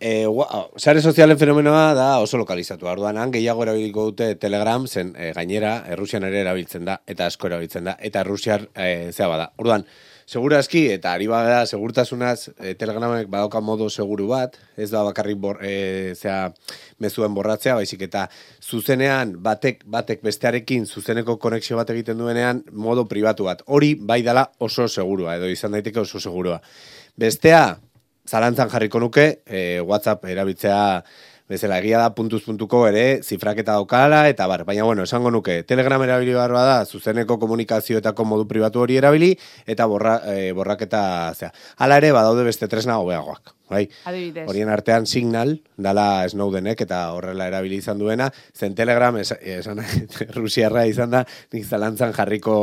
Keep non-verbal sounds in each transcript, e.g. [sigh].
E, sare sozialen fenomenoa da oso lokalizatu. Orduan, han gehiago erabiliko dute Telegram, zen e, gainera, Errusian ere erabiltzen da, eta asko erabiltzen da, eta Errusiar e, zea bada. Orduan, segurazki, eta ari bada, segurtasunaz, e, Telegramek badauka modu seguru bat, ez da bakarrik bor, e, zea, mezuen borratzea, baizik eta zuzenean batek batek bestearekin zuzeneko konexio bat egiten duenean modu pribatu bat. Hori bai dela oso segurua, edo izan daiteke oso segurua. Bestea, zalantzan jarriko nuke, e, WhatsApp erabiltzea bezala egia da puntuz puntuko ere zifraketa daukala eta bar, baina bueno, esango nuke, Telegram erabili behar da, zuzeneko komunikazioetako modu pribatu hori erabili eta borra, e, borraketa zea. Hala ere, badaude beste tresna hobeagoak. Bai. Adibidez. Horien artean Signal, dala Snowdenek eta horrela erabili izan duena, zen Telegram, esan, [laughs] Rusiarra izan da, nik zalantzan jarriko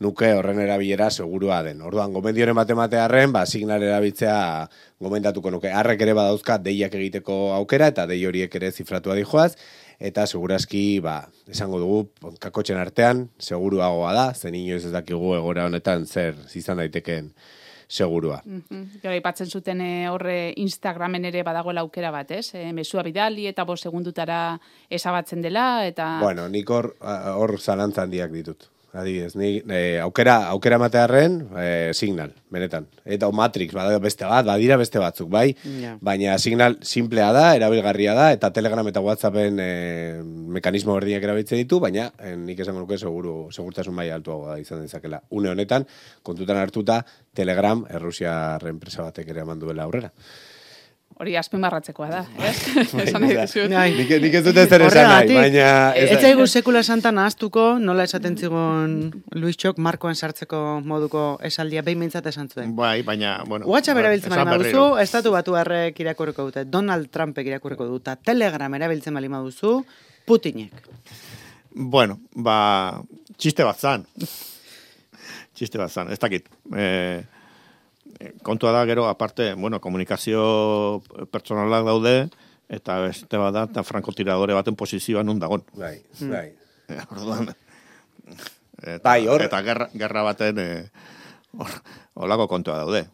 nuke horren erabilera segurua den. Orduan, gomendioren matematearen, ba, Signal erabiltzea gomendatuko nuke. Arrek ere badauzka deiak egiteko aukera eta dei horiek ere zifratua dijoaz, eta segurazki, ba, esango dugu, kakotxen artean, seguruagoa da, zen inoiz ez dakigu egora honetan zer izan daitekeen segurua. Mm -hmm. ipatzen zuten eh, horre Instagramen ere badagoela aukera bat, ez? E, mesua bidali eta bo segundutara esabatzen dela, eta... Bueno, nik hor, hor zalantzan diak ditut adibidez, ni e, aukera aukera matearren e, signal, benetan. Eta o Matrix, bada beste bat, badira beste batzuk, bai? Baina signal simplea da, erabilgarria da, eta Telegram eta WhatsAppen e, mekanismo berdinak erabiltzen ditu, baina e, nik esango nuke seguru, segurtasun bai altuago da izan dezakela. Une honetan, kontutan hartuta, Telegram, Errusia enpresa batek ere duela aurrera hori azpen barratzekoa da, [laughs] eh? Esan nahi dizut. Nik, nik ez dute zer esan nahi, baina... Ez zaigu sekula santa nahaztuko, nola esaten zigon Luis Txok, markoan sartzeko moduko esaldia, behin mintzat esan zuen. Bai, baina, bueno... Uatxa berabiltzen bali maduzu, estatu batu harrek irakurreko dute, Donald Trumpek irakurreko dute, Telegram erabiltzen bali maduzu, Putinek. Bueno, ba, txiste bat zan. txiste bat zan, ez dakit. Eh, kontua da gero aparte, bueno, komunikazio pertsonalak daude eta beste bada ta frankotiradore baten posizioa nun dagon. Bai, bai. [laughs] Orduan eta, bai, or... eta gerra, gerra baten eh, olako kontua daude.